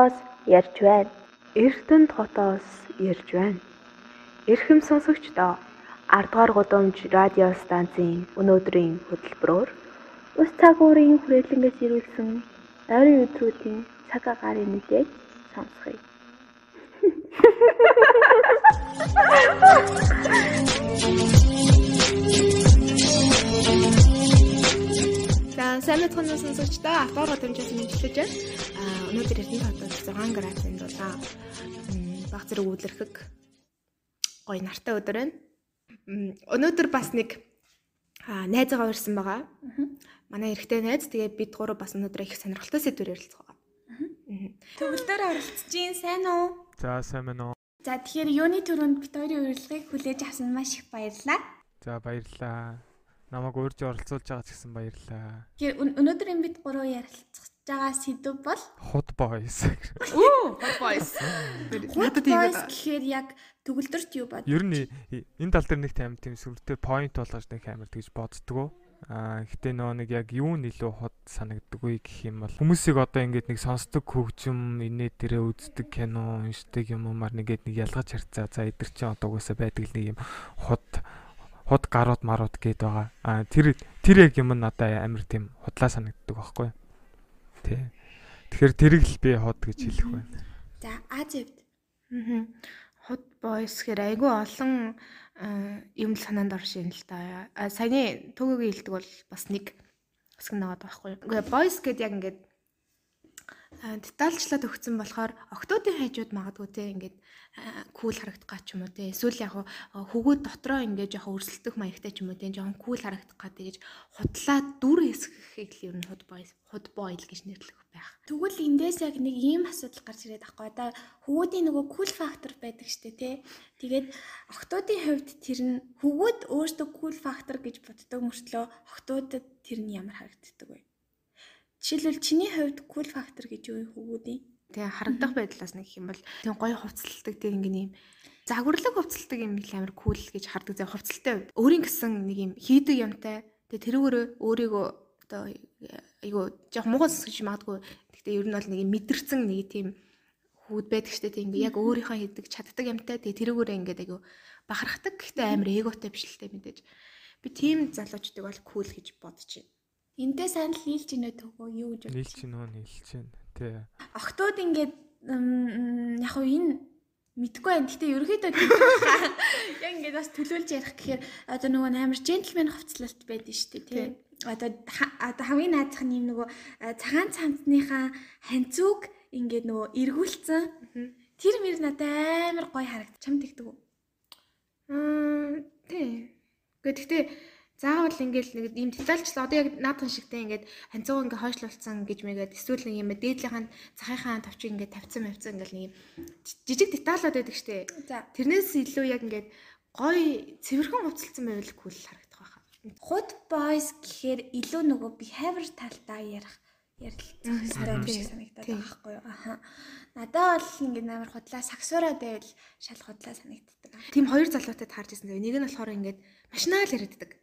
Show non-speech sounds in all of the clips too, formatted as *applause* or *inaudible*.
хотоос ярьж байна. Эрдэнэт хотоос ярьж байна. Эрхэм сонсогчдоо 10 дугаар гудамж радио станцын өнөөдрийн хөтөлбөрөөр ус цагуурын хүрээлэнгээс ирүүлсэн ойрын өдрүүдийн цаг агарын мэдээж сонсгоё. За *laughs* *laughs* *laughs* сайн мэцхэн сонсогчдоо аваар гудамжаас мэдчилж байна. Аа өнөөдөр Эрдэнэт хотод 6 градусын дулаан баг зэрэг үлэрхэг гоё нартай өдөр байна. Өнөөдөр бас нэг найзаагаа урьсан байгаа. Манай эрэгтэй найз. Тэгээ бид гурав бас өнөөдөр их сонирхолтой сэдвээр ярилцах байгаа. Төгөлдөр оролцож гин сайн уу? За сайн байна уу? За тэгэхээр юуны төрөнд бит хоёрын урилгыг хүлээж авсан маш их баярлалаа. За баярлалаа. Намайг урьж оролцуулж байгаа ч гэсэн баярлалаа. Тэгэхээр өнөөдөр энэ бид гурав ярилцах байгаа сэдв бол Hot boys. Оо, hot boys. Hot boys гэхээр яг төгөлдөрт юу бод? Ер нь энэ тал дээр нэг тийм тийм сүртэй point болгож нэг амар тэгж боддгоо. Аа гэтээ нөө нэг яг юу нэлээд хот санагддаг вэ гэх юм бол хүмүүсийг одоо ингээд нэг сонсдог хөгжим инээ дээрээ үздэг кино уншдаг юм уумар нэгээд нэг ялгаж харцаа за эдгэр чинь одоо угаасаа байдаг нэг юм хот хот гарууд марууд гээд байгаа. Аа тэр тэр яг юм надад амар тийм худлаа санагддаг байхгүй. Тэ. Тэгэхээр тэрийг л би хот гэж хэлэх байна. За Азивд. Аа. Hot boys гэхээр айгүй олон юм л санаанд оршин л та. А саяны төгөөгийн хэлдэг бол бас нэг хэсэг нэгэд байхгүй. Үгүй boys гэд яг ингээд детальчлаад өгсөн болохоор октоодын хайжууд магадгүй те ингээд кул харагдах ч юм уу те эсвэл яг хөгөөд дотроо ингээд жоохон өрсөлдөх маягтай ч юм уу те жоохон кул харагдах га тэгэж худлаа дүр хэсгэхийг л ер нь худ boys худ boil гэж нэрлэх байх. Тэгвэл эндээс яг нэг ийм асуудал гарч ирээд байхгүй одоо хөгөөдийн нөгөө кул фактор байдаг штэ те тэгээд октоодын хувьд тэр нь хөгөөд өөртөө кул фактор гэж боддог мөртлөө октоодод тэр нь ямар харагддаг вэ? Жишээлбэл чиний хувьд cool factor гэж юу хөвгүүдийн? Тэгээ харагдах байдлаас нэг юм бол тийм гоё хувцалдаг тийм ингээ юм загварлаг хувцалдаг юм их амар cool гэж хардаг. За хувцалтай өөрийн гэсэн нэг юм хийдэг юмтай. Тэгээ тэрүүгээр өөрийгөө одоо айгу жоох мууган сонсгож магадгүй. Гэхдээ ер нь бол нэг мэдэрсэн нэг тийм хүүд байдаг штэ тийм яг өөрийнхөө хийдэг чаддаг юмтай. Тэгээ тэрүүгээр ингээ айгу бахархдаг. Гэхдээ амар эготой биш л тэ мэдээж. Би тийм залуучдыг бол cool гэж бодож байна. Энтэй сайн л нийлж ийнэ төгөө юу гэж байна. Нийлж ийнө нийлж байна. Тий. Октод ингээд яг хуу энэ мэдгүй байна. Гэтэ ерөөхдөө яг ингээд бас төлөөлж ярих гэхээр одоо нөгөө амар джентльмен хувцлалт байдаг шүү дээ тий. Одоо одоо хамгийн наадах нь юм нөгөө цагаан цамцныхаа ханцууг ингээд нөгөө эргүүлсэн. Тэр мөр надад амар гоё харагд. Чамд тэгдэг үү? Аа тий. Гэхдээ Заавал ингээл нэг ийм детальчлал одоо яг наадхан шигтэй ингээд ханцууг ингээд хойшлуулсан гэж мэгээд эсвэл нэг юм дээдлийнхэн цахийнхаа тавчиг ингээд тавьсан мавцсан ингээл нэг юм жижиг деталууд байдаг штэ. Тэрнээс илүү яг ингээд гой цэвэрхэн хувцалсан байвал кул харагдах байхаа. Хот boys гэхээр илүү нөгөө behavior талтай ярих ярилцах хэрэгтэй юм шиг санагдаад байгаа байхгүй юу. Аха. Надад бол ингээд амар худлаа сагсуураад байвал шал худлаа санагддаг. Тим хоёр залуутай таарч ирсэн. Нэг нь болохоор ингээд машинаа л яриаддаг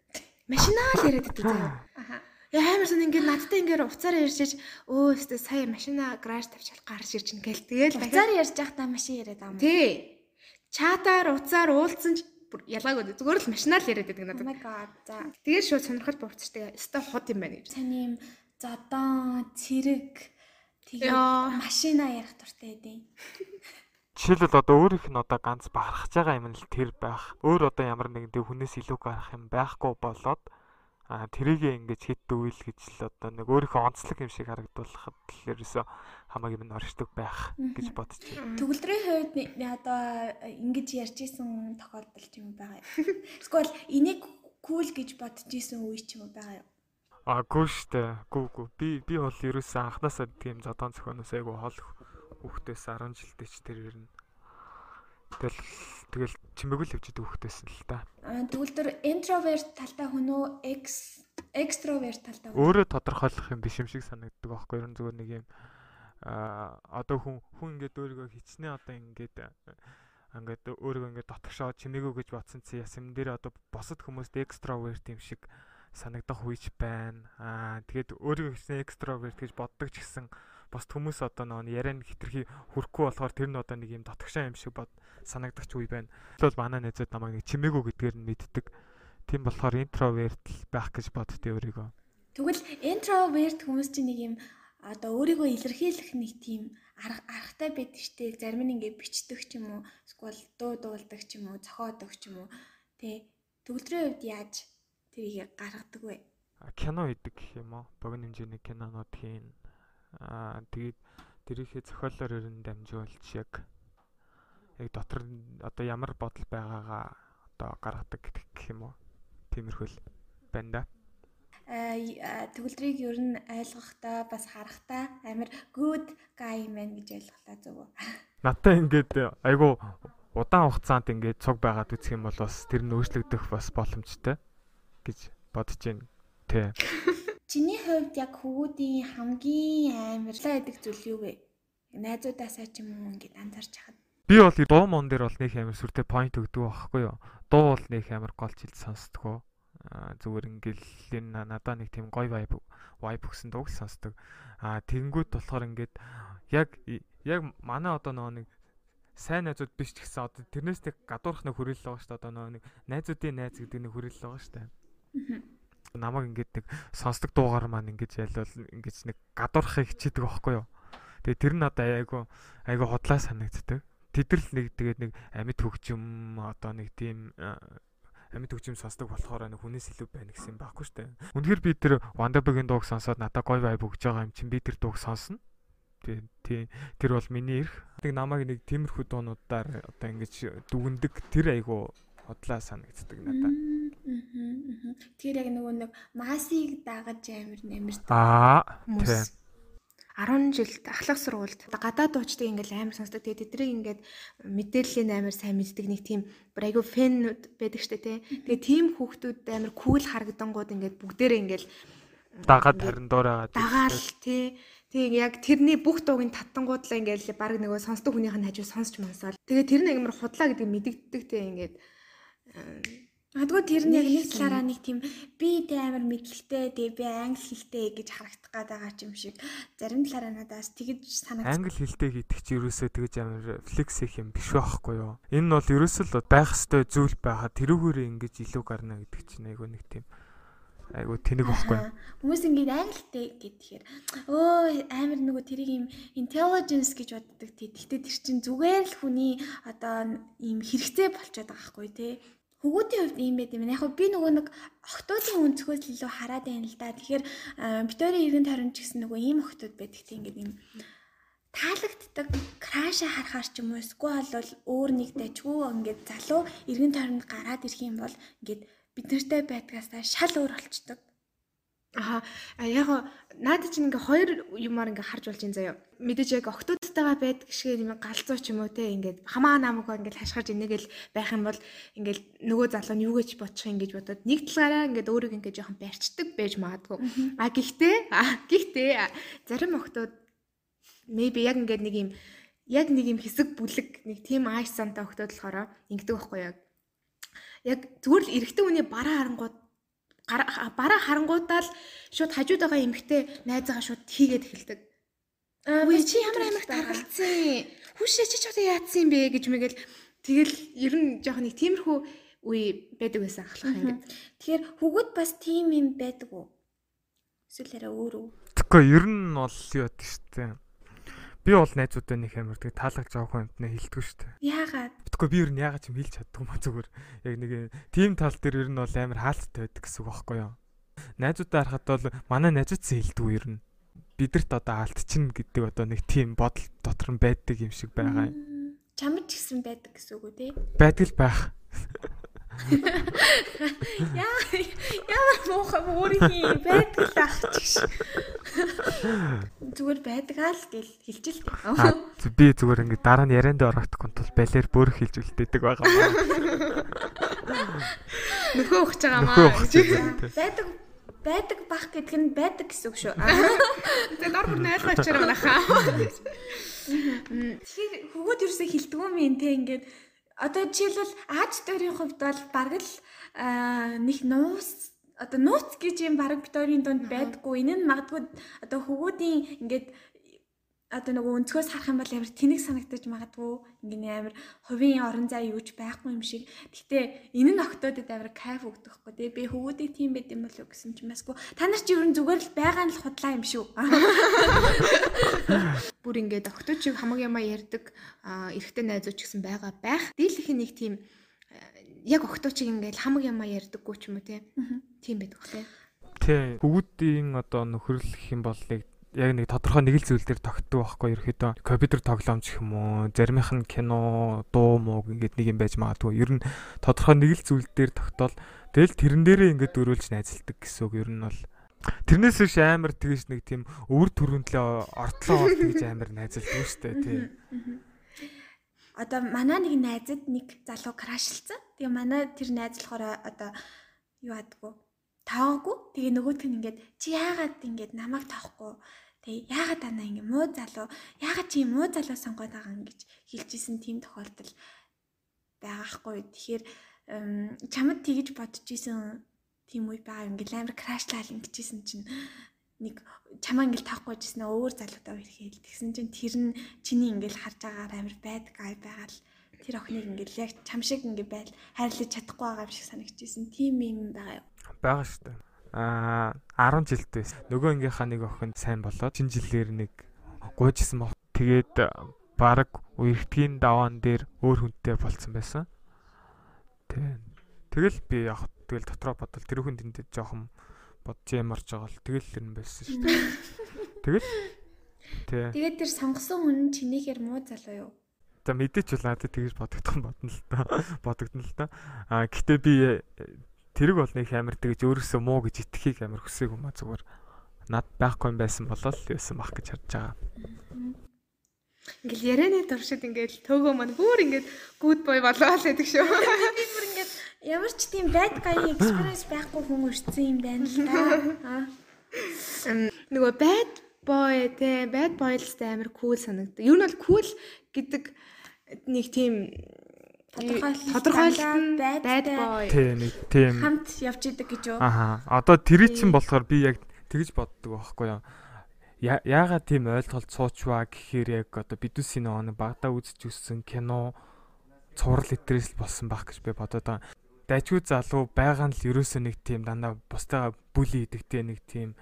машинаа л яриад байдаг заяа. Аха. Яа амар сон ингээд надтай ингээд уцаар ярьж өө өстө сая машина гараж тавьчихал гарч ирж ин гээл тэгэл уцаар ярьж байхдаа машин яриад байгаа юм. Тий. Чатаар уцаар уулзсан ч ялгаагүй зүгээр л машинаа л яриад байдаг надад. Oh my god. За. Тэгээд шууд сонирхол буурцдаг. Өстө хот юм байна гэж. Таны юм зодон, цэрэг тэгээд машина ярих дуртай байдیں۔ Жишээлбэл одоо өөрийнх нь одоо ганц бахархаж байгаа юм л тэр байх. Өөр одоо ямар нэгэн тэг хүнээс илүү гарах юм байхгүй болоод а тэрийгээ ингэж хит дүүл гэж л одоо нэг өөрийнхөө онцлог юм шиг харагдуулахад л ерөөсө хамаагүй минь оршдог байх гэж байна. Төгөлдрийн хувьд одоо ингэж ярьж исэн тохиолдол юм байгаа. Эсвэл энийг кул гэж бодож исэн үе ч юм байгаа юм. А гүү штэ. Гүү гүү. Би би бол ерөөсө анханасаа тийм зодон зохионоос айгу хол хүүхдээс 10 жилдээ ч тэр ер тэгэл тэгэл чимээгэл хөвчөд хүүхдээс л та. Тэгвэл тэр introvert талтай хүн үү ex extrovert талтай хүн өөрөө тодорхойлох юм биш юм шиг санагддаг ер нь зүгээр нэг юм а одоо хүн хүн ингээд өөрийгөө хичнээн одоо ингээд ингээд өөрийгөө ингээд дотгошоо чимээгөө гэж бодсон чи яс юм дээр одоо босод хүмүүст extrovert юм шиг санагдах үеч байна. Аа тэгээд өөрийгөө хичнээн extrovert гэж боддог ч гэсэн бос хүмүүс одоо нөө яриан хитрхи хүрхгүй болохоор тэр нь одоо нэг юм дотгошоо юм шиг бод санагдах ч үе байна. Тэгвэл манай найзууд намайг нэг чимээгүү гэдгээр нь мэддэг. Тийм болохоор интроверт байх гэж боддтой өөрийгөө. Тэгвэл introvert хүмүүс чинь нэг юм одоо өөрийгөө илэрхийлэх нэг тийм арга аргатай байдаг штеп зарим нь ингээ бичдэг ч юм уу эсвэл дуу дуулдаг ч юм уу зохиодог ч юм уу тэ төгөлдрийн хувьд яаж тэрийг гаргадаг вэ? кино хийдэг гэх юм уу? Богино хэмжээний кинонууд хийн. Аа тэгээд тэрийнхээ зохиолоор ер нь дамжуулж яг яг дотор одоо ямар бодол байгаагаа одоо гаргадаг гэх юм уу? Тиймэрхүү л байна да. Аа төгөлдрийг ер нь ойлгохдоо бас харахтаа амар good guy man гэж ойлголоо зөв үү? *laughs* Надтай ингээд айгу удаан хугацаанд ингээд цуг байгаад үсэх юм бол бас тэр нь өөрчлөгдөх бас боломжтой гэж бодож байна. Тий. *laughs* Чиний хувьд яг хөвгүүдийн хамгийн амарлаа гэдэг зүйл юу вэ? Найзуудаасаа ч юм уу ингээд анзарч хахад. Би бол дуу мон дээр бол нэг амар сүртэй point өгдөг байхгүй юу? Дуу бол нэг амар гол жил сонсдгоо. Зүгээр ингээл энэ надаа нэг тийм гоё vibe vibe өгсөн дууг сонсдог. Аа тэгэнгүүт болохоор ингээд яг яг манай одоо нөгөө нэг сайн найзууд биш ч гэсэн одоо тэрнээс тэг гадуурх нэг хүрээлэл байгаа шүү дээ. Одоо нөгөө нэг найзуудын найз гэдэг нэг хүрээлэл байгаа шүү дээ. Намаг ингээд нэг сонсдог дуугаар маань ингэж ялвал ингэж нэг гадуурхахыг хичээдэг байхгүй юу? Тэгээ тэр нь одоо айгу айгу хотлаа санагддаг. Тэдрэл нэг тэгээд нэг амьд хөгжим одоо нэг тийм амьд хөгжим сонсдог болохоор нэг хүнээс илүү байна гэсэн юм байхгүй шүү дээ. Үнэхээр би тэр Wonderberg-ийн дууг сонсоод надад гоё vibe өгж байгаа юм чинь би тэр дууг сонсно. Тий, тий. Тэр бол миний эрх. Тэг намайг нэг тиймэрхүү дуунуудаар одоо ингэж дүгндэг тэр айгу хотлаа санагддаг надад. Тэгэхээр яг нөгөө нэг масыг дагаж амир нэмэр Аа. Хүмүүс 10 жилд ахлах сургуульд гадаад дуучдыг ингээл амар сонсдог. Тэгээ тэднийг ингээд мэдээллийн амар сайн мэддэг нэг тийм бүр айгүй фэнүүд байдаг штэ тий. Тэгээ тийм хүүхдүүд амар кул харагдангууд ингээд бүгдээрээ ингээл дагаад харин дуурайгаад дагаал тий. Тэгээ яг тэрний бүх дуугийн татангуудлаа ингээл баг нөгөө сонсдог хүнийх нь хажуу сонсч мансаал. Тэгээ тэр нэг амар худлаа гэдэг мэдэгддэг тий ингээд Магадгүй тэр нь яг нэг талаараа нэг тийм би тэ амар мэдлэгтэй тэгээ би англи хэлтэй гэж харагдах гээд байгаа юм шиг зарим талаараа надаас тэгж санагдсан. Англи хэлтэй гэдэг чи ерөөсөө тэгж амар флекс их юм биш байхгүй юу? Энэ нь бол ерөөсөө л байх ёстой зүйл байхад тэрүүгээрээ ингэж илүү гарна гэдэг чинь айгүй нэг тийм айгүй тэнэг байхгүй юу? Хүмүүс ингэж англитэй гэхээр өө амар нөгөө тэрийг юм intelligence гэж боддог тий. Гэхдээ тэр чинь зүгээр л хүний одоо ийм хэрэгцээ болчиход байгаа байхгүй тий Хөгүүдийн хувьд ийм байт юм. Яг би нөгөө нэг охтуудын өнцгөөс илүү хараад байна л да. Тэгэхээр Викторийн иргэн тойрон ч гэсэн нөгөө ийм охтууд байдаг тийм ингээд ийм таалагддаг краша харахаар ч юм уу эсвэл бол өөр нэг дажгүй ингээд залуу иргэн тойронд гараад ирэх юм бол ингээд бид нартай байдгаасаа шал өөр болчдөг. Аа яг наадад чинь ингээ хоёр юмар ингээ харж болж ин заяа. Мэдээж яг октодтойгоо байдаг шиг юм галзуу ч юм уу те ингээд хамаа намайг ингээд хашгирж инээгээл байх юм бол ингээд нөгөө залуу нь юу гэж бодчих юм гэж бодоод нэг талаараа ингээд өөрийг ингээд жоохон барьцдаг байж магадгүй. А гэхдээ гэхдээ зарим октод maybe яг ингээд нэг юм яг нэг юм хэсэг бүлэг нэг тийм айс сантай октод болохоор ингэдэг байхгүй яг. Яг зүгээр л эрэгтэй хүний бараа харангууд бараа харангуудаа л шууд хажууд байгаа эмэгтэй найзаагаа шууд хийгээд эхэлдэг. Үгүй чи ямар амирт харгалцсан. Хүшээ чи ч одоо яатсан юм бэ гэж мэгэл тэгэл ер нь жоох нэг тиймэрхүү үе байдаг байсан ахлах юм. Тэгэхээр хүүгүүд бас тийм юм байдаг уу? Эсвэл арай өөр үү? Тэгэхгүй ер нь бол юу яддаг штэ. Би бол найзуудаа нэг амар тэг таалагдж байгаа хүнтэй хэлдэг шүү дээ. Яагаад? Тэгэхгүй би ер нь яагаад ч юм хэлж чаддгүй маа зүгээр. Яг нэг тим тал дээр ер нь бол амар хаалттай байдаг гэсэн үг байхгүй юу? Найзуудаа харахад бол манай найзуудсан хэлдэг ер нь бидэрт одоо алдчихна гэдэг одоо нэг тийм бодол дотор нь байдаг юм шиг байгаа юм. Чамд ч гэсэн байдаг гэсэн үг үү те? Байдаг л байх. *laughs* Яа ямар муухай өөрийн байдаг л ах чигш. Зүгээр байдгаа л гэл хэлчихэл тээ. Би зүгээр ингээд дараа нь ярианд орохдохгүй тул балер бөөр хэлж үлдээдэг байгаа маа. Нөхөө ухаж байгаа маа. Байдаг байдаг бах гэдэг нь байдаг гэсэн үг шүү. *laughs* Тэгээ дор бүр нь ойлгооч байгаа нахаа. Тэгэхээр хөгөөд юусаа хилдэг юм те ингээд Одоо жишээлбэл Аз дөрийн хувьд бол бараг л нэг нуус одоо нууц гэж юм бараг битόρийн донд байдггүй. Энэ нь магадгүй одоо хөвгүүдийн ингээд одоо нөгөө өнцгөөс харах юм бол амар тэнэг санагдаж магадгүй ингээ амар хувийн орон зай юуч байхгүй юм шиг. Гэтэ энэ нь октодод амар кайф өгдөг хгүй тий. Би хөвгүүдийг тийм байд юм болов гэсэн ч юм басгүй. Та нар чи ер нь зүгээр л байгаа нь л худлаа юм шүү. *laughs* Бүр ингээд октод чиг хамаг ямаа ярддаг эрэгтэй найзууч гэсэн байгаа байх. Дийлэх нэг тийм а, яг октод чиг ингээд хамаг ямаа ярддаггүй ч юм уу тий. Тийм байдаг хөө. Тий. Бүгдийн одоо нөхөрлөх юм бол яг яг нэг тодорхой нэг л зүйл дээр тогтдог байхгүй ерөөхдөө компьютер тоглоомч юм уу заримийнх нь кино дуу муу ингээд нэг юм байж магадгүй. Ер нь тодорхой нэг л зүйл дээр тогтоол тэгэл тэрэн дээрээ ингээд дөрүүлж найзалдаг гэсэн үг ер нь бол. Тэрнээс биш амар тэгэж нэг тийм өвөр төрөндлөө ортлоо бол тэгж амар найзалдаг шүү дээ тий. Одоо манай нэг найзад нэг залуу крашлцсан. Тэгээ манай тэр найз болохоор одоо юу адгүй таагүй. Тэгээ нөгөөт нь ингээд чи яагаад ингээд намайг тоохгүй Тэгээ яагаад ана ингэ муу залуу яагаад чи муу залуу сонгоод байгаа юм гэж хэлжсэн тийм тохиолдол байгаахгүй. Тэгэхээр чамд тэгж бодож исэн тийм үе байгаа юм. Ингээл амар крашлал ингэжсэн чинь нэг чамаа ингээл таахгүй жисэн өөр залуудаа ирэхэл тэгсэн чинь тэр нь чиний ингээл харж байгаагаар амар байдаг ай байгаа л тэр охиныг ингээл яг чам шиг ингээ байл хайрлаж чадахгүй байгаа юм шиг санагдчихсэн. Тийм юм байгаа юу? Байгаа шүү дээ а 10 жилтэй байсан. Нөгөө ангийнхаа нэг охин сайн болоод шинэ жилээр нэг гуйжсэн баг. Тэгээд баг үерхтгийн даваан дээр өөр хүнтэй болцсон байсан. Тэг. Тэгэл би яг тэгэл дотроо бодвол тэр хүн тэндээ жоохон бодож ямарч байгаа л тэгэл нь байсан шүү дээ. *laughs* Тэгэл Тэг. Тэгээд тэр сонгосон хүн чинийхэр муу залуу юу? За мэдээч бол надад тэгж бодогдсон *laughs* бодно л та. Бодогдно л та. А гэтээ би тэрэг бол нэг амар тэгж өөрөөсөө муу гэж итгэхийг амар хүсээг юм а зүгээр над байхгүй юм байсан болол юусэн бах гэж харж байгаа. Ингээл ярианы туршид ингээл төөгөө маань бүр ингээд гүд бой болоо л гэдэг шүү. *laughs* Би бүр ингээд ямар ч тийм bad guy experience байхгүй хүн өрцсөн юм байна л да. Нөгөө bad boy те bad boy л амар cool санагдав. Юу нь бол cool гэдэг нэг тийм тодорхойлолт нь bad boy. Тий, нэг тийм хамт явж идэг гэж юу? Аха. Одоо тэр чинь болохоор би яг тэгж боддог байхгүй юу? Яагаад тийм ойлголт суучваа гэхээр яг одоо бидүсийн нэг багада үзэж өссөн кино цуврал итрээс л болсон байх гэж би бодоод байгаа. Дайчгүй залуу байгаа нь л ерөөсөө нэг тийм дандаа бусдаа бүли идэгтэй нэг тийм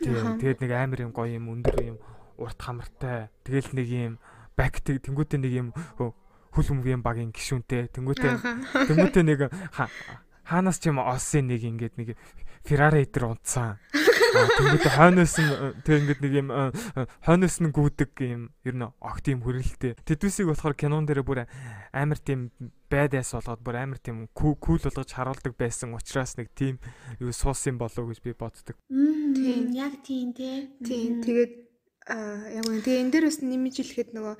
тийм тэгээд нэг амар юм гоё юм өндөр юм урт хамартай тэгэл нэг юм бак тэнгуүтэй нэг юм хөл өмгийн багийн гişүнтэй тэнгуүтэй тэнгуүтэй нэг хаанаас ч юм осын нэг ингээд нэг Ferrari дээр унтсан. Тэнгуүтэй хойноос нь тэг ингээд нэг юм хойноос нь гүдэг юм ер нь огт юм хөрөлтэй. Тэдүсийг болохоор кинон дээр бүр амар тийм байдаас болгоод бүр амар тийм кул болгож харуулдаг байсан учраас нэг тийм юу суусан болов гэж би боддог. Тийм яг тийм тий. Тийм тэгээд яг үн тэгээ энэ дээр бас нэмж хэлэхэд нөгөө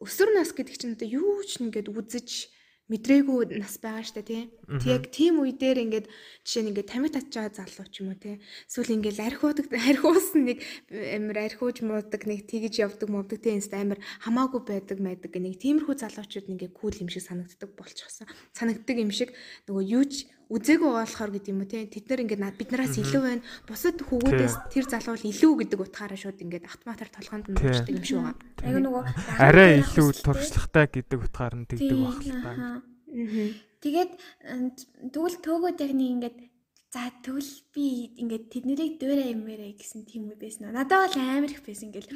өсвөр нас гэдэг чинь одоо юу ч нэгэд үзэж мэдрээгүй нас байгаа штэ тий. Тэг яг тийм үе дээр ингээд жишээ нь ингээд тамиг татж байгаа залуу ч юм уу тий. Эсвэл ингээд архиудаг архиус нэг амир архиуж муудаг нэг тэгж явдаг мовдаг тий. Инст амир хамаагүй байдаг байдаг нэг тиймэрхүү залуучууд ингээд кул юм шиг санагддаг болчихсон. Санагддаг юм шиг нөгөө юу ч үзээгүй болохоор гэдэг юм уу те тэд нар ингээд бид нараас илүү байна. Бусад хүүгүүдээс тэр залуу илүү гэдэг утгаараа шууд ингээд автоматар толгоонд нь дурчдаг юм шиг байгаа. Айгу нөгөө арай илүү туршлагатай гэдэг утгаар нь тэгдэг баг л та. Тэгээд тэгвэл төөгөөд яг нэг ингээд За тэгвэл би ингээд тэднийг дуурай юмэрэ гэсэн тийм үе байсан. Надад бол амар их байсан. Ингээл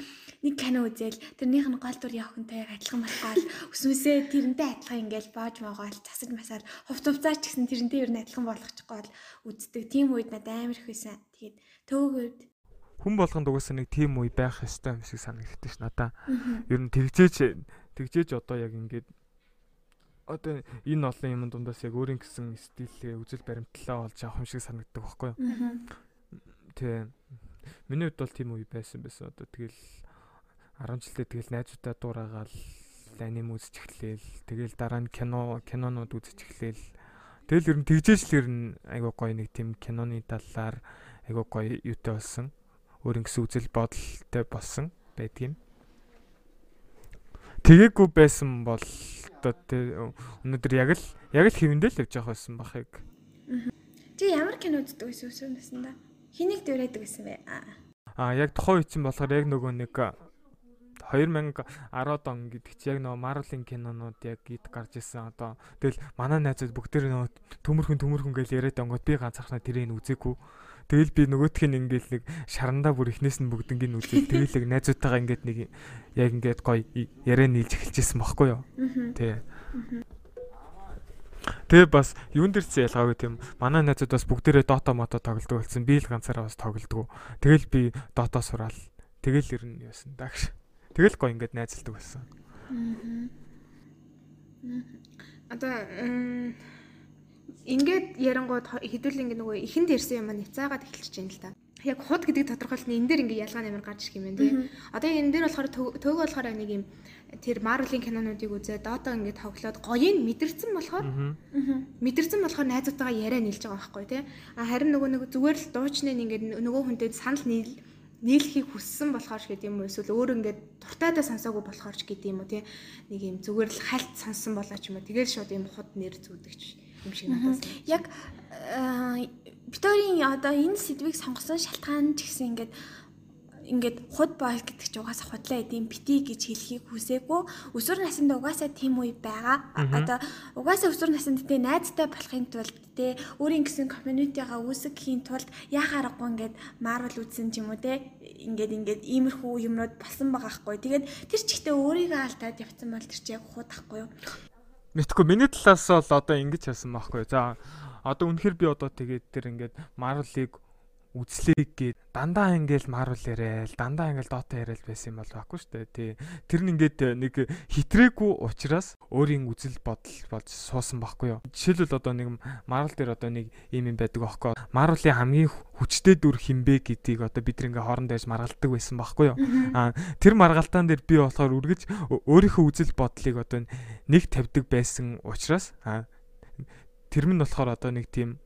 нэг кино үзэл тэрнийх нь гол дүр явахантай адилхан болохгүй өсвөөсөө тэрнтэй адилхан ингээл боож могоол засаж масаар хувц хувцаар ч гэсэн тэрнтэй ер нь адилхан болгочихгүй бол үздэг. Тийм үед надад амар их байсан. Тэгээд төвгөөд хүн болгонд угаасаа нэг тийм үе байх ёстой юм шиг санагддаг ш надаа. Ер нь тэгжээч тэгжээч одоо яг ингээд одоо энэ олон юм дундаас яг өөрийн гэсэн стилээ үзэл баримтлалаа олж авах юм шиг санагддаг байхгүй юу? Тэ. Миний хувьд бол тийм үе байсан байсан. Одоо тэгэл 10 жилдээ тэгэл найзуудаа дуурайгаал аним үзэж эхлээл. Тэгэл дараа нь кино кинонууд үзэж эхлээл. Тэгэл ер нь тэгжээч л ер нь айгуу гоё нэг тийм киноны талаар айгуу гоё юутай болсон. Өөрийн гэсэн үзэл бодолтой болсон байдгийг. Тэгээгүй байсан бол одоо өнөөдөр яг л яг л хэвэндээ л явж байгаа байсан бахыг. Чи ямар кино үздэг байсан өсвөр наснда? Хэнийг дөрөөдөг байсан бэ? Аа яг тухайн үе чинь болохоор яг нөгөө нэг 2010 он гэдэг чи яг нөгөө Marvel-ийн кинонууд яг гид гарч исэн одоо тэгэл манай найзууд бүгд нөгөө төмөрхөн төмөрхөн гэж яриад онгод би ганцаархнаа тэрийг үзээгүй Тэгэл би нөгөөх нь ингээл нэг шарандаа бүр ихнээс нь бүгднийг нь үзээд тэгэл яг найзуудтайгаа ингээд нэг яг ингээд гоё яриа нийлж эхэлжсэн байхгүй юу. Тий. Тэгээ бас юун дээр ч ялгаагүй тийм манай найзууд бас бүгдээрээ Dota мото тоглодог болсон. Би л ганцаараа бас тоглодог. Тэгэл би Dota сураал. Тэгэл ер нь яасан даагш. Тэгэл гоё ингээд найзалдаг болсон. Одоо ингээд ярангууд хэдүүл ингээ нөгөө ихэнд ярьсан юм нэцаагаад эхэлчихэж байна л да. Яг худ гэдэг тодорхойлолт нь энэ дээр ингээ ялгаа нэмэр гарч ирэх юм байна тий. Одоо энэ дээр болохоор төөгөө болохоор нэг юм тэр Marvel-ийн кинонуудыг үзээ Dota ингээ тоглоод гоёыг мэдэрсэн болохоор мэдэрсэн болохоор найзуудтайгаа яриа нийлж байгаа байхгүй тий. А харин нөгөө нэг зүгээр л дуучны ингээ нөгөө хүнтэй санал нийл нийлхийг хүссэн болохоор ч гэдэм юм эсвэл өөр ингээд дуртайдаа сонсоогүй болохоор ч гэдэм юм уу тий нэг юм зүгээр л хальт сонссон болоо ч юм уу тэгэл шууд юм худ нэр зүудэгч юм шиг надаас яг Викторийн одоо энэ сэдвийг сонгосон шалтгаан ч гэсэн ингээд ингээд худ боол гэдэг чинь угаасаа худлаа эдийн бити гэж хэлхийг хүсээгүй өсвөр наснд угаасаа тийм үе байгаа. Одоо угаасаа өсвөр наснд тэ найзтай болохын тулд тэ өөрийн гэсэн community-га үүсгэхийн тулд яхаа аргагүй ингээд Marvel үзсэн ч юм уу тэ ингээд ингээд иймэрхүү юмнууд болсон байгаа хгүй. Тэгээд тэр ч ихтэй өөрийгөө алдаад явцсан бол тэр чи яг худ ахгүй юу? Мэдхгүй миний талаас бол одоо ингэж хэлсэн байхгүй. За одоо үнэхээр би одоо тэгээд тэр ингээд Marvel-ыг үзлээ гээд дандаа ингээл Marvel яриад дандаа ингээл Dota яриад байсан юм бол баггүй шүү дээ. Тий. Тэр нь ингээд нэг хитрээгүй учраас өөрийн үзэл бодол болж суусан баггүй юу. Жишээлбэл одоо нэг Marvel дээр одоо нэг юм юм байдаг аахгүй. Marvel-ийн хамгийн хүчтэй дүр хинбэ гэдгийг одоо бид ингээ хоорондоо яж маргалдаг байсан баггүй юу. Аа тэр маргалтаан дээр би болохоор үргэж өөрийнхөө үзэл бодлыг одоо нэг тавьдаг байсан учраас аа тэр нь болохоор одоо нэг тийм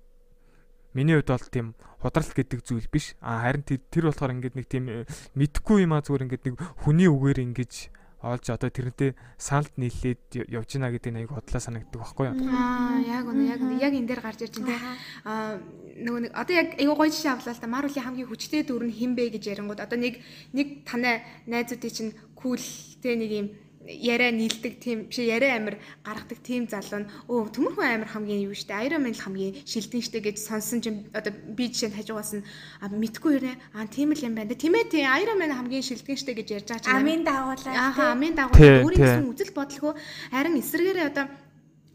Миний хувьд бол тийм худралт гэдэг зүйл биш. А харин тэр болохоор ингээд нэг тийм э, мэдхгүй юм а зүгээр ингээд нэг хүний үгээр ингэж олж одоо тэрнтэй саналд нийлээд явж гинэ гэдэг нэг бодлоо санагддаг байхгүй юу? Аа яг үнэ яг үнэ яг энэ дээр гарч ирж байна те. Аа нөгөө нэг одоо яг айгуу гоё жишээ авлаа л та Марулийн хамгийн хүчтэй дүр нь хин бэ гэж ярингууд одоо нэг нэг танай найзуудын чинь кул те нэг юм яриа нийлдэг тийм биш яриа амир гаргадаг тийм залуу нь өө төмөрхөн амир хамгийн юу штэ? Iron Man л хамгийн шилдэн штэ? гэж сонсон чинь одоо би жишээ нь хажуугаас нь мэдгүй юунэ аа тийм л юм байна тийм ээ тийм Iron Man хамгийн шилдэн штэ? гэж ярьж байгаа чинь амийн дагуулаа аа амийн дагуулаа. Өөрийн гэсэн үзэл бодлого харин эсрэгээрээ одоо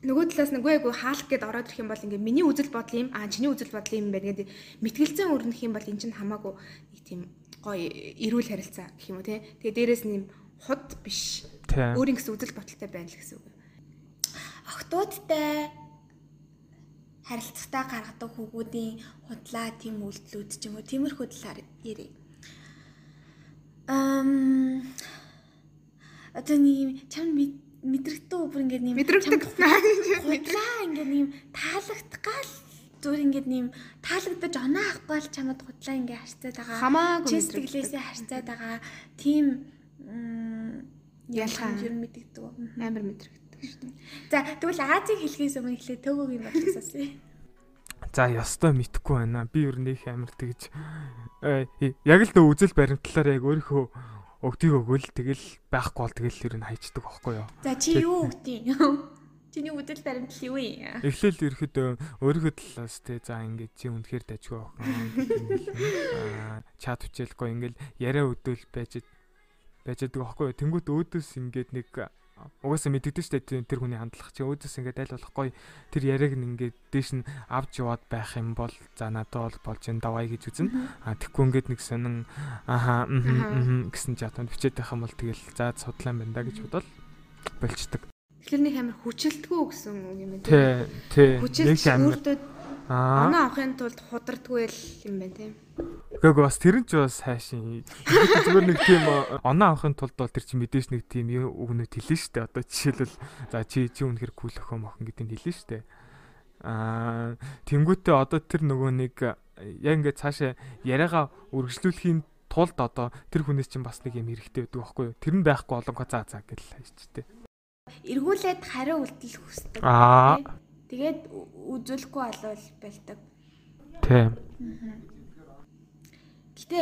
нөгөө талаас нэг айгу хаалх гэд ороод ирэх юм бол ингээ миний үзэл бодол юм. Аа чиний үзэл бодол юм байна гэдэг. Мэтгэлцэн өрнөх юм бол эн чинь хамаагүй нэг тийм гоё эрүүл харилцаа гэх юм уу те тэгээ дээрэс нь юм худ биш Өөрийн гэсэн үзэл бодолтой байна л гэсэн үг. Охтуудтай харилцагтаа гаргадаг хүүгүүдийн худлаа тийм үйлдэлүүд ч юм уу тиймэрхүү талаар ярив. Ам одоо нэг чам мэдрэгддэг бүр ингээд нэг мэдрэгдэг худлаа ингээд нэг таалагдгаал зүгээр ингээд нэм таалагдаж оноо авахгүй л чамд худлаа ингээд харцаад байгаа. Хамаагүй сэтгэлээсээ харцаад байгаа. Тийм ер нь мэддэг амар мэдрэгддэг шүү дээ. За тэгвэл Азийн хэлхээс өмнө эхлээд төгөөгийн бодлоос асууя. За ёстой мэдхгүй байна. Би ер нь их амар тэгж яг л нөө үзэл баримтлалаар яг өөрийнхөө өгдгийг өгвөл тэгэл байхгүй бол тэгэл ер нь хайчдаг байхгүй юу. За чи юу өгдیں۔ *laughs* Чиний үдэл баримтлал юу юм? Эхлээл ерөөдөө өөрийнхөө талаас те за ингээд чи үнэхээр дажгүй охин. *laughs* Аа чат хүчээлгүй ингээд яриа өдөөл байж байж байгаа байхгүй юу. Тэнгүүт өөдөөс ингээд нэг угаасаа мэддэгдэн штэ тэр хүний хандлага чи өөдөөс ингээд аль болохгүй тэр яриаг нь ингээд дээш нь авч яваад байх юм бол за надад бол болж энэ давай гэж үзнэ. А тэггүй ингээд нэг сонин аха гэсэн жатанд бичээд байх юм бол тэгэл за судлаа юм байна да гэж бодвол болчдөг. Тэгэхээр нэг амар хүчилдэггүй гэсэн үг юм байна. Тий, тий. Хүчилж өөртөө оноо авахын тулд худардгүй л юм байна тийм. Гэхдээ бас тэр нь ч бас хайшин. Зүгээр нэг тийм оноо авахын тулд бол тэр чинь мэдээж нэг тийм үгнүүд хэлнэ шүү дээ. Одоо жишээлбэл за чи чи үнэхэр кул охин охин гэдэг нь хэлнэ шүү дээ. Аа тэнгуүтээ одоо тэр нөгөө нэг яг ингээд цаашаа яриагаа үргэлжлүүлэхийн тулд одоо тэр хүнээс чинь бас нэг юм хэрэгтэй байдаг байхгүй юу? Тэр нь байхгүй олонго заа заа гэж хайчтэй. Эргүүлээд хариу үйлдэл хүсдэг. Аа. Тэгээд үзүүлэхгүй болвол болдог. Тийм. Гэтэ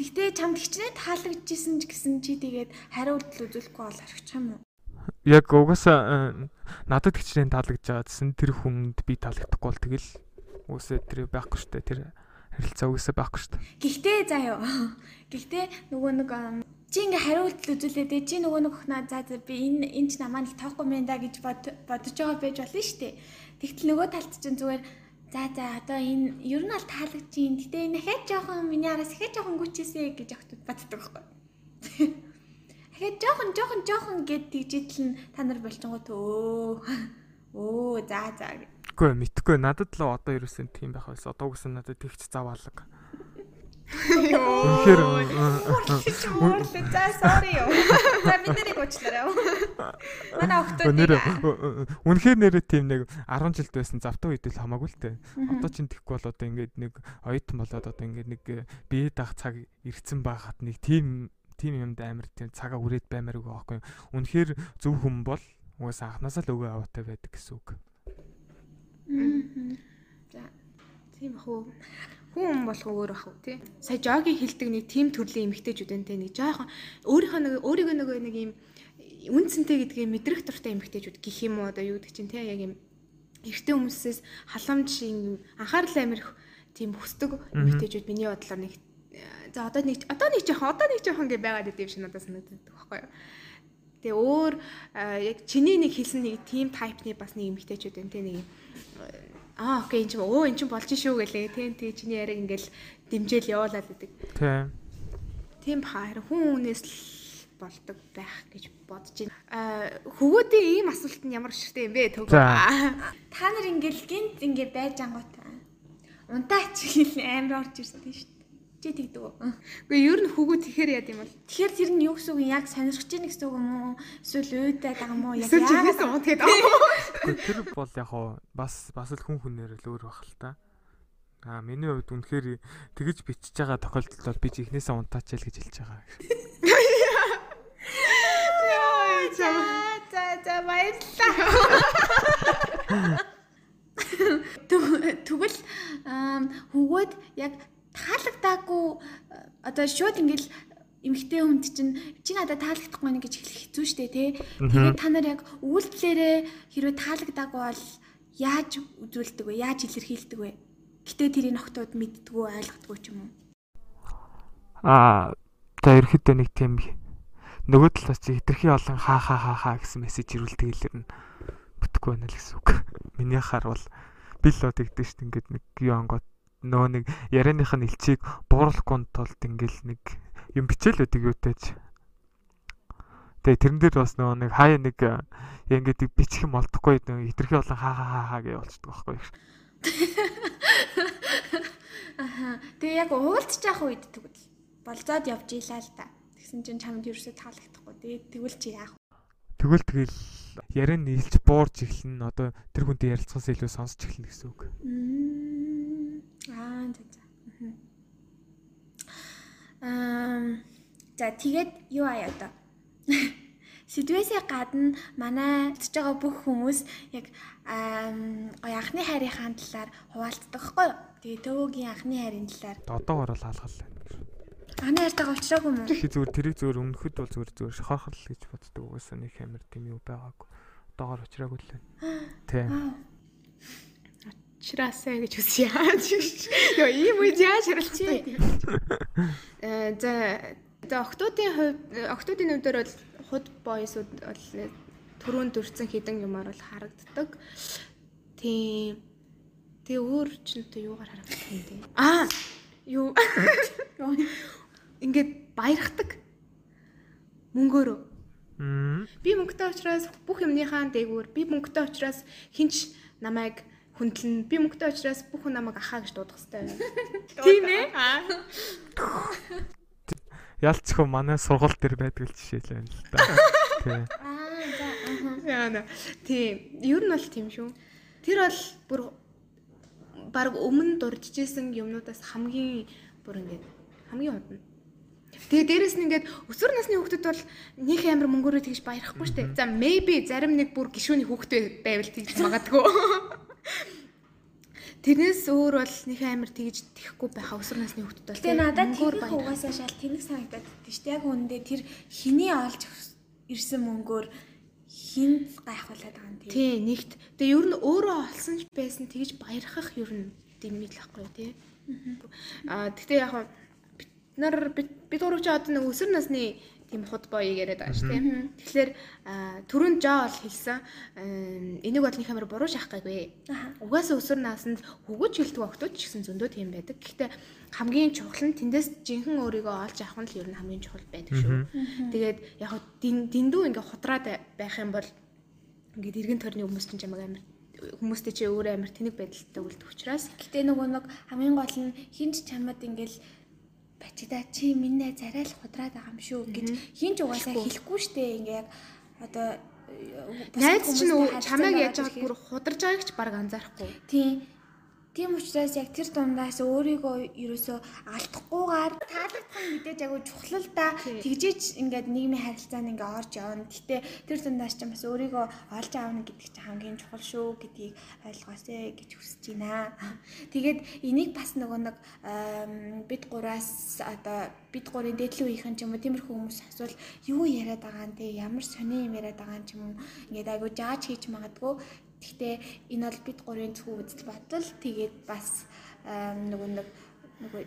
Тэгтээ чамд хичнээн таалагдчихсэн ч гэсэн чи тэгээд хариулт үзүүлэхгүй бол орчих юм уу? Яг угаасаа э, надад хичнээн таалагдж байгаа гэсэн тэр хүнд би таалагдахгүй бол тэгэл үсээ тэр байхгүй штэ тэр харилцаа үсээ байхгүй штэ. Гэхдээ заа юу. *laughs* Гэхдээ нөгөө нэг чи ингээ хариулт үзүүлээ дээ. Чи нөгөө нэг охноо за за би энэ энэ ч намаа нэг тоохгүй мэн да гэж бод бодож байгаа байж болно шүү дээ. Тэгтэл нөгөө талд чинь зүгээр за за одоо энэ ер нь аль таалагдж юм. Гэтэ энэ дахиад жоохон миний араас дахиад жоохон гүчээсэ гэж охтод боддог байхгүй. *laughs* Дахиад жоохон жоохон жоохон гэд тэгжидэл нь та нар болчингоо төө. *laughs* Оо за за гэ. Үгүй мэдхгүй надад л одоо ерөөсөн тийм байх байсан. Одоо үгүйсэн надад тэгч заваалга. Үнэхээр за sorry юу. За бид нарыг уучлаарай. Манай охтууд нэр үнэхээр нэрээ тийм нэг 10 жилд байсан завтай үед л хамаагүй л те. Одоо чинь тэгхгүй бол одоо ингээд нэг оюутан болоод одоо ингээд нэг бие даах цаг ирцэн байхад нэг тийм тийм юмд амар тийм цагаа үрээд баймаар байгаа байхгүй. Үнэхээр зөв хүн бол угаасаа анханасаа л өгөө аваатай байдаг гэсэн үг. За тийм ах уу. Хүн болох өөр ах уу тий. Сая жогийн хилдэг нэг тим төрлийн эмгтээчүүд энэ нэг жоохон өөрийнхөө нэг өөрийгөө нэг нэг юм үнцэнтэй гэдгийг мэдрэх дуртай эмгтээчүүд гэх юм уу одоо юу гэдэг чинь тий яг юм эртний хүмүүсээс халамж юм анхаарал амирх тийм хүсдэг эмгтээчүүд миний бодлоор нэг за одоо нэг одоо нэг жоохон одоо нэг жоохон гэж байгаад идэв шиг надад санагддаг байхгүй юу. Тэгээ өөр яг чиний нэг хэлсэн нэг team type-ны бас нэг эмгтээчүүд те нэг аа окей энэ ч өө эн чинь болж шүү гэлээ тийм тэгээ чиний яриаг ингээл дэмжээл явуулаад идэг. Тийм. Тийм харин хүн хүнээс л болдог байх гэж бодож байна. Аа хөвгүүдийн ийм асуулт нь ямар ширтэй юм бэ төгөө. Та нар ингээл гинт ингээ байж ангууд унтаа чиглэл амар орж ирсэн шүү дээ. Чи тэгдэг үү? Гэхдээ ер нь хөвгүүд тэгэхээр яд юм бол Тэгэхээр тэр нь юу гэсэн үг юм? Яг сонирхож ийн гэсэн үг юм уу? Эсвэл байгаа юм уу? Яг яагаад унтгээд аа. Тэр бол яг хоо бас бас л хүн хүнээр л өөр байх л та. Аа миний хувьд үнэхээр тэгэж бичиж байгаа тохиолдолд бол би ч ихнээсээ унтаачаал гэж хэлж байгаа. За за за баярлалаа. *laughs* Тэг- Тэгвэл ам, хөвгөөд яг таалагдаагүй одоо шууд ингээл эмгтэй хүнд чинь чи надад таалагдахгүй байна гэж хэлэх хэцүү шттэ тий. Тэгээд та нар яг үйлдэлээрээ хэрвээ таалагдаагүй бол яаж үзүүлдэг вэ? Яаж илэрхийлдэг вэ? Гэтэ тэрийг нөхдөөд мэддгүү ойлгодгоо ч юм уу. Аа за ерөөхдөө нэг тийм нөгөө талаас чи хитрхи олон хаа хаа хаа хаа гэсэн мессеж ирүүлдэг илэр нь бүтэхгүй байна л гэсэн үг. *laughs* Миний хаар бол би л одоо тэгдэж шít ингээд нэг юу ангууд нөө нэг ярианых нь элчийг бууруулахгүй тулд ингээл нэг юм бичээл өгдөг юутайч. Тэгээ тэрэн дээр бас нөгөө нэг хаяа нэг ингээд бичих юм олдохгүй нэг хитрхи олон хаа хаа хаа гэж болчдөг байхгүй. Аха. Тэгээ яг уулзч явах үед тэгвэл болзоод явж ийлаа л да. Тэгсэн чинь чамд ерөөсөө таалагдахгүй. Тэгээ тэгвэл чи яах вэ? Тэгвэл тэгэл яриа нийлж буурж эхэлнэ. Одоо тэр хүнтэй ярилцахаас илүү сонсч эхэлнэ гэсэн үг. Мм. За за. Аа за тэгээд юу аяа одоо? *laughs* Сэдвээсээ гадна манай үзэж байгаа бүх хүмүүс яг гоё анхны хайрынхаа талаар хуваалцдаг байхгүй юу? Тэгээ төвөгийн анхны хайрын талаар Одоогоор л хаалгал байна. анхны хайртайгаа уулзраагүй мүү? Тэгэхи зүгээр тэрийг зүгээр өмнөхөд бол зүгээр зүгээр шохорхол гэж боддог. Угаасаа нэг хэмэр тийм юу байгаагүй. Одоогоор уучраагүй л байна. *gasps* Тий. Чирасаа гэж үсэ яаж. Йоо ийм үед яаж харилцаа. Э за за октоодын хувьд октоодын нүдээр бол худ бойсууд бол түрүүн дүрцэн хідэн юмар бол харагддаг. Тийм. Тэгээ өөр ч нь одоо юугаар харагдах юм те. Аа юу ингээд баярхдаг мөнгөөрөө. Би мөнгөтэй учраас бүх юмныхаа дээгүүр би мөнгөтэй учраас хинч намайг хүндлэн би мөнгөтэй учраас бүх хүн намайг ахаа гэж дуудах хэрэгтэй байна. *laughs* Тийм ээ. Ялцгүй манай сургууль дээр байдаг л жишээ л байна л да. *laughs* Тий. Аа за. Тийм. Ер нь бол тийм шүү. Тэр бол бүр баг өмнө дурдчихсэн юмнуудаас хамгийн бүр ингээд хамгийн хунтна. Тэгээ дээрэс нь ингээд өсвөр насны хүүхдүүд бол нэг амир мөнгөөрөө тэгж баярахгүй штэ. За maybe зарим нэг бүр гişүүний хүүхдээ байвал тэгж магадгүй. *laughs* тэрнээс өөр бол нэг амар тэгж тэхгүй байха өсвөр насны хүүхдүүд бол Тэгээ надад тэрх угаасаа шал тэнэг санагдаад байдаг шүү дээ. Яг үүндээ тэр хиний олж ирсэн мөнгөөр хин гайхуулаад байгаа юм тий. Нэгт. Тэгээ ер нь өөрөө олсон ч байсан тэгж баярхах ер нь дэмий л байхгүй тий. Аа тэгтээ яг бид нар бид бид гурав ч одоо нэг өсвөр насны тийм худ боёг яриад байгаа шүү тий. Тэгэхээр түрүүн жоо бол хэлсэн энийг бол нэг амар буруу шахах гайгүй. Угаасаа өсвөр наснд хөгөж гэлдэг охтууд ч гэсэн зөндөө тийм байдаг. Гэхдээ хамгийн чухал нь тэндээс жинхэнэ өөрийгөө олж авах нь л ер нь хамгийн чухал байдаг шүү. Тэгээд яг дэндүү ингээ худраад байх юм бол ингээд эргэн тойрны хүмүүс чинь чамайг амар хүмүүстэй чи өөрөө амар тэнэг байдалтай үлдэх учраас Гэтэ нөгөө нэг хамгийн гол нь хинч чамд ингээл бачидаа чи минь зарай л худраад байгаа юм шүү гэж хинч угаасаа хэлэхгүй штэ ингээ яг одоо найз чинь чамайг яаж байгаад бүр хударж байгааг ч баг анзаарахгүй. Тийм. Тийм учраас яг тэр дундаас өөрийгөө ерөөсөө алдахгүйгээр таалагдах нь мэдээж л да. Тэгжээч ингээд нийгмийн харилцаанд ингээ орж явна. Гэтэ тэр дундаас ч бас өөрийгөө олж аавна гэдэг чинь хамгийн чухал шүү гэдгийг ойлгоосэй гэж хүсэж байна. Тэгээд энийг бас нөгөө нэг бид гураас одоо бид гурийн дээдлийн үеийнхэн ч юм уу тиймэрхүү хүмүүс асуул юу яриад байгаа юм те ямар сони юм яриад байгаа юм ч юм уу ингээд айгу жааж хийж магадгүй Гэхдээ энэ бол бид гурийн зөвхөн үзэл бодол тэгээд бас нөгөө нэг нөгөө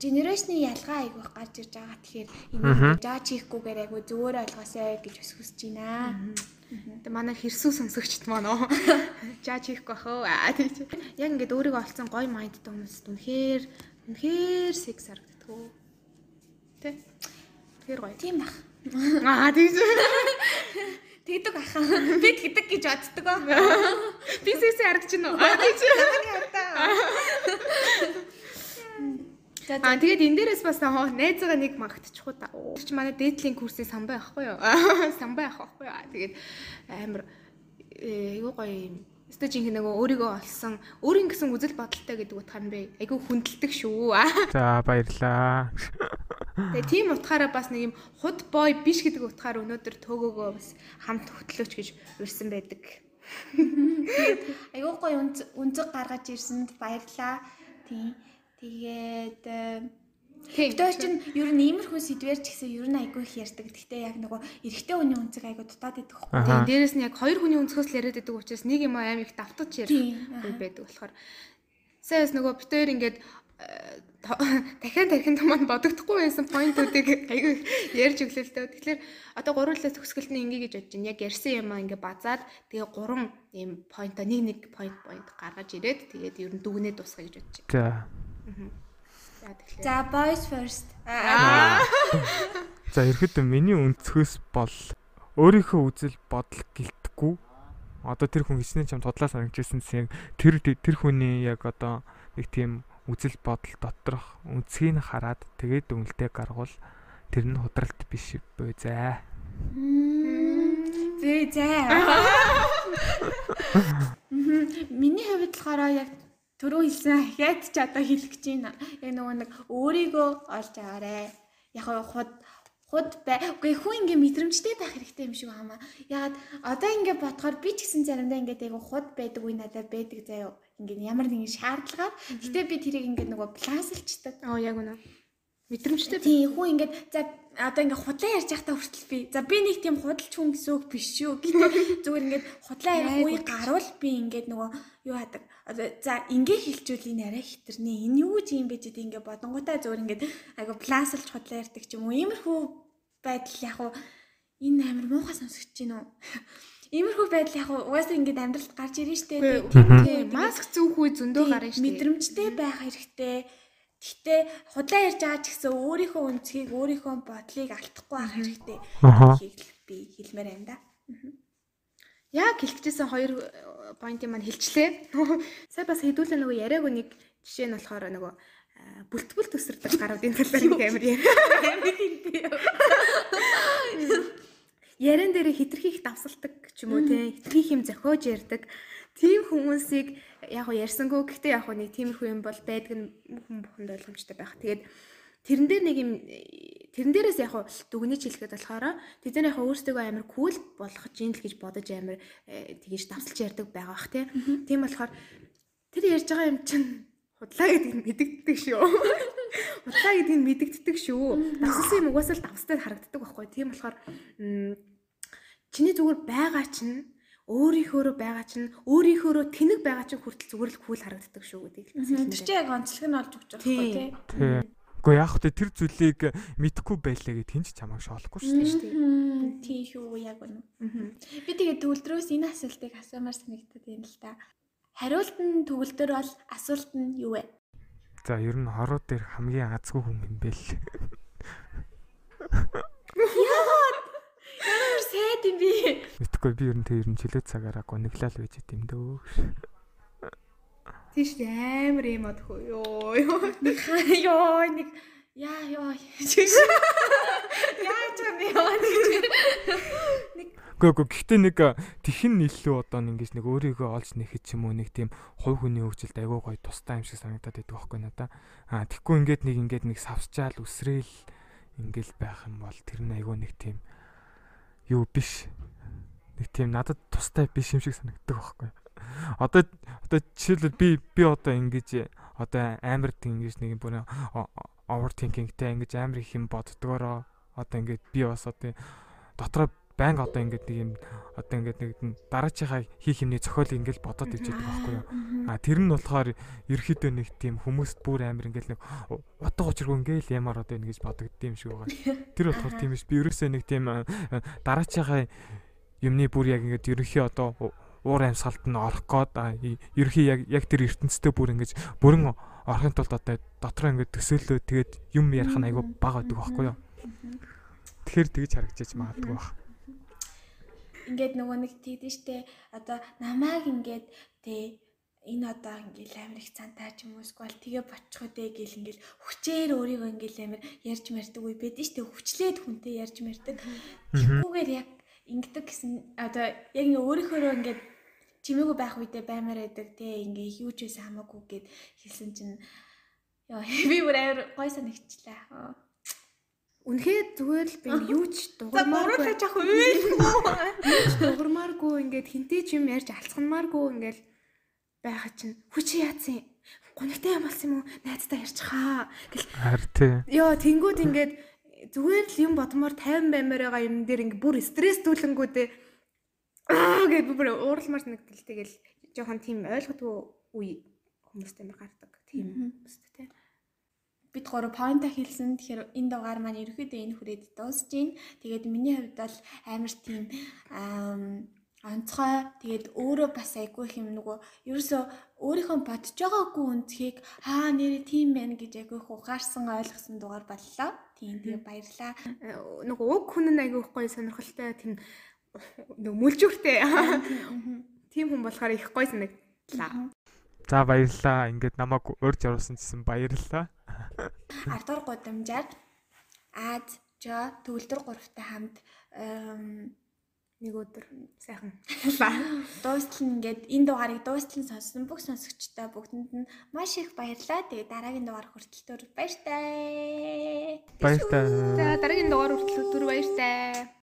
генерашны ялгаа айгүйх гарч ирж байгаа. Тэгэхээр энийг жааж хийхгүйгээр айгүй зөвөр ойлгоосэй гэж бас хүсэж байна. Тэгээ манай хэрсүү сонсогчд маань оо жаач хийхгүй бах оо. Яг ингээд өөрийгөө олцсон гоё майндтай хүмүүст үнэхээр үнэхээр секс харагддаг уу. Тэ? Тэр гоё. Тийм бах. Аа тийч. *laughs* Тэгдэг ахаа. Би тэгдэг гэж боддог аа. Би секс харагдаж байна уу? Аа тийч. За Аа тэгээд энэ дээрээс бас аа найзгаа нэг магтчих уу та. Тэр чи манай дээдлийн курсын самбай ахгүй юу? *laughs* Самбай ах ахгүй юу? Тэгээд амар э, юу гоё юм. Өстө жинхэнэ нөгөө өөрийгөө олсон өөрийн гэсэн үзэл бодолтой гэдэг утгаар нь би айгүй хүндэлдэг шүү. За баярлаа. Тэгээ тийм утгаараа бас нэг юм худ бой биш гэдэг утгаар өнөөдөр төөгөөгөө бас хамт хөтлөөч гэж урьсан байдаг. Айгуу үнц- үнцэг гаргаж ирсэнд баярлаа. Тийм. Тэгээд э. Тэгтээ чинь ер нь иймэрхүү сэдвэр ч гэсэн ер нь айгүй их ярьдаг. Гэхдээ яг нөгөө эрэгтэй хүний үнцэг айгүй дутаад идэх хөө. Тийм дээрэс нь яг хоёр хүний өнцгөөс л яриад байдаг учраас нэг юм аим их давтаж ярих байдаг болохоор саяас нөгөө битээр ингээд э, дахиад *laughs* дахин томанд бодогдохгүй байсан поинтуудыг *laughs* айгүй ярьж өглөө л дээ. Тэгэхээр одоо гурлаас төгсгөлт нь ингээ гэж бодож байна. Яг ярьсан юм аа ингээ базаад тэгээ гурван ийм поинто нэг нэг поинт поинт гаргаж ирээд тэгээд ер нь дүгнээ дуусгая гэж бодож За. байна. За тэгэхээр За boys first. *laughs* За ерхэд миний өнцгөөс бол өөрийнхөө үзэл бодол гэлтэхгүй. Одоо тэр хүн хичнээн чам тудлаа санагдчихсэн гэсэн тэр тэр хүний яг одоо нэг тийм үзэл бодол доторх үнцгийг хараад тэгээд дүнэлтэд гаргуул тэр нь худралт биш бөө зэ. Зээ. Мгм. Миний хувьд болохоор яг түрүү хэлсэн ахиад ч одоо хэлэх гэж байна. Яг нөгөө нэг өөрийгөө олж аваарэ. Яг худ худ бай. Үгүй хүн ингээ мэдрэмжтэй байх хэрэгтэй юм шиг байна. Ягаад одоо ингээ бодохоор би ч гэсэн заримдаа ингээ айгу худ байдаг үе надад байдаг заяо. Ингээ ямар нэгэн шаардлагаар. Гэтэ би тэрийг ингээ нөгөө пласлчдаг. оо яг үнэ. Мэдрэмжтэй Тийм хүн ингээд за одоо ингээд худлаа ярьж байхдаа хүртэл би за би нэг тийм худалч хүн гэсэн үг биш шүү. Гэтэ *laughs* зүгээр ингээд худлаа ярих үе гарвал би ингээд нөгөө юу хадаг. Одоо за ингээ хэлжүүл энэ арай хитрнэ. Энэ юу ч юм бэ гэдэг ингээд бодонгуудаа зүгээр ингээд айгу пласлж худлаа ярьдаг ч юм уу. Иймэрхүү байдал яг уу энэ амар муухай сонсогч гин үү? Иймэрхүү байдал яг угаасаа ингээд амьдралд гарч ирэн штэ. Тийм маск зүүх үе зөндөө гарна дээ. Мэдрэмжтэй байх хэрэгтэй. Гэхдээ худлаа ярьж байгаа ч гэсэн өөрийнхөө үнцгийг, өөрийнхөө бодлыг алдахгүй байх хэрэгтэй. Аха. Хийх би хэлмээр байна да. Яг хэлчихсэн хоёр э, поинтыг маань хэлчлээ. *laughs* Сая бас хэдүүлээ нөгөө яриаг нэг жишээ нь болохоор нөгөө э, бүлтгүл төсөрдөг гаруудын талаар *laughs* нэг амар яриа. *laughs* Яран дээр хитрхи их давсалдаг ч юм уу те хитрхи юм зохиож ярьдаг. Тийм хүмүүсийг яг нь ярьсангүй гэхдээ яг нь нэг тиймэрхүү юм бол байдаг нь хүн бүхэнд ойлгомжтой байх. Тэгээд тэрэн дээр нэг юм тэрэн дээрээс яг нь дүгнэж хэлэхэд болохоор тэд нар яг өөрсдөө амар кул болгож ийн л гэж бодож амар э, тэгэж давсалж ярьдаг байгаа бах тий. Тийм болохоор тэр ярьж байгаа юм чинь худлаа гэдэг нь мэдэгддэг шүү. Худлаа гэдэг нь мэдэгддэг шүү. Давсалсан юм угаасаа л давстай харагддаг байхгүй. Тийм болохоор чиний зүгээр байгаа чинь өөрийнхөөрөө байгаа чинь өөрийнхөөрөө тэнэг байгаа чинь хүртэл зүгээр л кул харагддаг шүү гэдгийг л бас Тэр чинь яг онцлог нь олж өгч байгаа байхгүй тий. Гэхдээ яг хөтэ тэр зүйлийг мэдхгүй байлаа гэд хинч чамайг шоолохгүй шүү дээ. шүү дээ. Мм, Тий шүү яг үнэ. Би тэгээд төвлөрөөс энэ асуултыг асуумаар санагдаад байна л да. Хариулт нь төгөлдөр бол асуулт нь юу вэ? За ер нь хороо дээр хамгийн азгүй хүн юм бэ л. Ямар сайд юм би. Мэдхгүй би ер нь тэр ер нь чөлөө цагаараа гониглал байж идэм дөө. Тийш амар юм адгүй ёо. Нэг хаа- ёо нэг яа ёо. Яаж юм ёо. Гэхдээ үгүй гэхдээ нэг тэхэн илүү одоо нэг ингэж нэг өөрийгөө олж нэхэд ч юм уу нэг тийм хувь хүний хөгжилд айгүй гоё тустай юм шиг санагдаад байдаг байхгүй надаа. Аа тэгхгүй ингээд нэг ингээд нэг савсчаал үсрээл ингээл байх юм бол тэр нь айгүй нэг тийм юу биш. Нэг тийм надад тустай биш юм шиг санагддаг байхгүй. Одоо одоо жишээлбэл би би одоо ингэж одоо амар тийм ингэж нэг юм бүр overthinkingтэй ингэж амар их юм боддгоороо одоо ингэж би бас одоо дотроо банк одоо ингээд нэг юм одоо ингээд нэг дараачийнхаа хийх юмний зохиолыг ингээд бодоод иж байгаа байхгүй юу. А тэр нь болохоор ерөөхдөө нэг тийм хүмүүст бүр амар ингээд нэг утга учиргүй ингээд ямар одоо ингэж бодогдсон юм шиг байгаа. *laughs* Тэр болохоор тийм биш. Би ерөөсөө нэг тийм дараачийнхаа юмны бүр яг ингээд ерөнхий одоо уур амьсгалд нь орох гээд ерөнхий яг яг тэр ертөнцтэй бүр ингэж бүрэн орохын тулд одоо дотроо ингээд төсөөлөө тэгээд юм ярих нь айгүй бага байдаг байхгүй юу. Тэгэхээр тэгж харагдаж магадгүй байна. Ингээд нөгөө нэг тийдэн штэ одоо намааг ингээд тэ энэ одоо ингээл амар их цантаа ч юм уу эсвэл тэгээ бочих үдэ гэл ингээл хүчээр өөрийгөө ингээл амар ярьж мэрдэг үе байдэн штэ хүчлээд хүнтэй ярьж мэрдэг. Тэгвүүгээр яг ингэдэг гэсэн одоо яг ингээ өөрийнхөө ингээд чимээгүй байх үедээ баймаар байдаг те ингээ юу ч байсан хамаагүй гэд хэлсэн чинь ёо *laughs* би бүр амар гой санагчлаа. Аа. Үнэхээр зүгээр л би *laughs* юу ч За дуурмааргүй. мууруулж ах үү? дуурмааргүй ингээд хинтээ ч юм ярьж алцганмааргүй ингээл байха чинь хүчи яатсан гонигтай юм болсон юм уу найзтай ярьчихаа гэл Харин тий. ёо тэнгууд ингээд зүгээр л юм бодмоор 50 баймаар байгаа юм дээр ингээ бүр стресс дүүлэнгүүдээ аа гэж би бүр ууралмаар санагдал тэгэл жоохон тийм ойлгодгүй үе хүмүүстэй мөр гардаг тийм хүмүүстэй тий бид гурав поинта хэлсэн. Тэгэхээр энэ дугаар маань ерөөхдөө энэ хүрээд дуусж байна. Тэгээд миний хувьд бол амар тийм онцгой. Тэгээд өөрөө бас айгүй их юм нөгөө ерөөсөө өөрийнхөө бодож байгаагүй үнцгийг хаа нэрээ тийм байна гэж айгүй их ухаарсан ойлгосон дугаар боллоо. Тийм тэгээд баярлаа. Э, нөгөө уг хүн нь айгүй гоё сонирхолтой тийм нөгөө мүлжүүртэй тийм *laughs* хүн болохоор их гоё санагдлаа За баярлаа. Ингээд намайг урьж оруулсан гэсэн баярлаа. *laughs* Ардур гудамжаар Аз, Жо, төгөлдөр гуравтай хамт ам, нэг өдөр сайхан *laughs* дуустал нь ингээд энэ дугаарыг дуустал нь сонссон бүх сонсогчдоо бүгдэнд нь маш их баярлалаа. Тэгээ дараагийн дугаар хүртэл баяртай. Баяртай. за дараагийн дугаар хүртэл өдөр баяртай